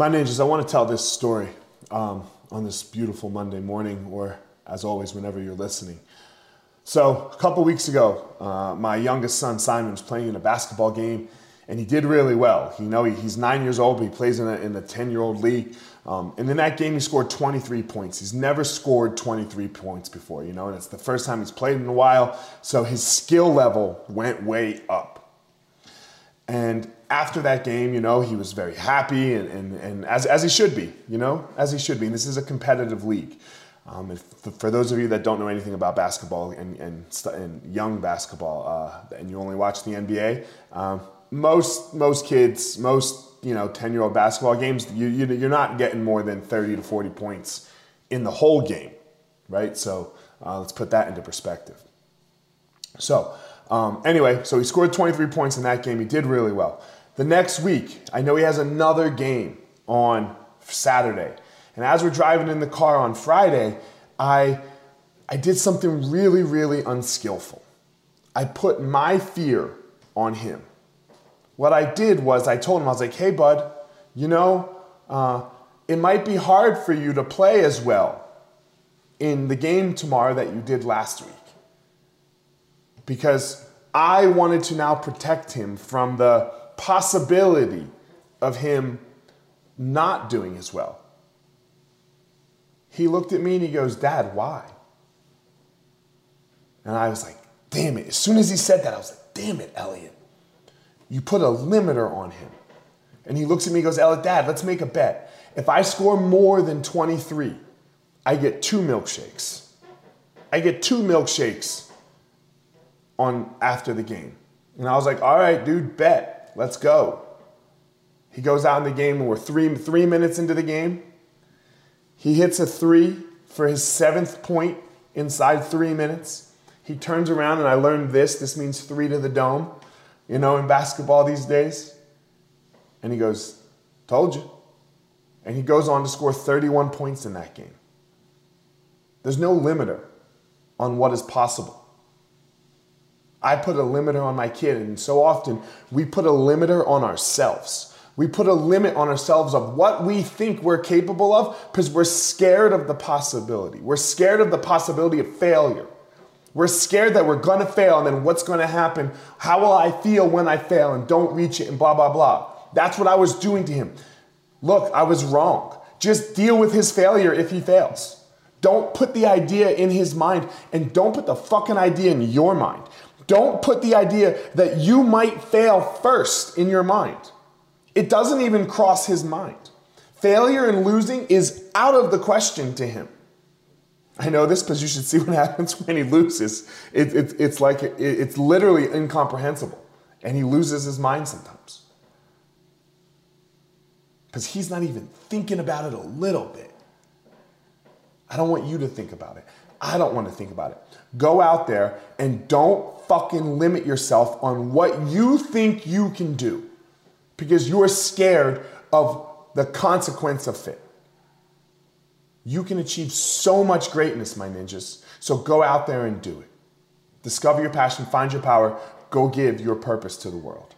My ninjas, I want to tell this story um, on this beautiful Monday morning, or as always, whenever you're listening. So, a couple weeks ago, uh, my youngest son Simon was playing in a basketball game, and he did really well. You know, he, he's nine years old, but he plays in a, in the 10 year old league. Um, and in that game, he scored 23 points. He's never scored 23 points before, you know, and it's the first time he's played in a while. So his skill level went way up. And after that game, you know, he was very happy and, and, and as, as he should be, you know, as he should be. And this is a competitive league. Um, if, for those of you that don't know anything about basketball and, and, and young basketball, uh, and you only watch the NBA, um, most, most kids, most you know 10 year old basketball games you, you, you're not getting more than 30 to 40 points in the whole game right so uh, let's put that into perspective so um, anyway so he scored 23 points in that game he did really well the next week i know he has another game on saturday. And as we're driving in the car on friday i i did something really really unskillful. I put my fear on him. What I did was I told him, I was like, hey, bud, you know, uh, it might be hard for you to play as well in the game tomorrow that you did last week. Because I wanted to now protect him from the possibility of him not doing as well. He looked at me and he goes, Dad, why? And I was like, damn it. As soon as he said that, I was like, damn it, Elliot you put a limiter on him. And he looks at me and goes, Elliot, Dad, let's make a bet. If I score more than 23, I get two milkshakes. I get two milkshakes on after the game. And I was like, all right, dude, bet. Let's go. He goes out in the game and we're three, three minutes into the game. He hits a three for his seventh point inside three minutes. He turns around and I learned this. This means three to the dome you know, in basketball these days? And he goes, Told you. And he goes on to score 31 points in that game. There's no limiter on what is possible. I put a limiter on my kid, and so often we put a limiter on ourselves. We put a limit on ourselves of what we think we're capable of because we're scared of the possibility. We're scared of the possibility of failure. We're scared that we're gonna fail and then what's gonna happen? How will I feel when I fail and don't reach it and blah, blah, blah. That's what I was doing to him. Look, I was wrong. Just deal with his failure if he fails. Don't put the idea in his mind and don't put the fucking idea in your mind. Don't put the idea that you might fail first in your mind. It doesn't even cross his mind. Failure and losing is out of the question to him. I know this because you should see what happens when he loses. It, it, it's like it, it's literally incomprehensible, and he loses his mind sometimes because he's not even thinking about it a little bit. I don't want you to think about it. I don't want to think about it. Go out there and don't fucking limit yourself on what you think you can do because you're scared of the consequence of it. You can achieve so much greatness, my ninjas. So go out there and do it. Discover your passion, find your power, go give your purpose to the world.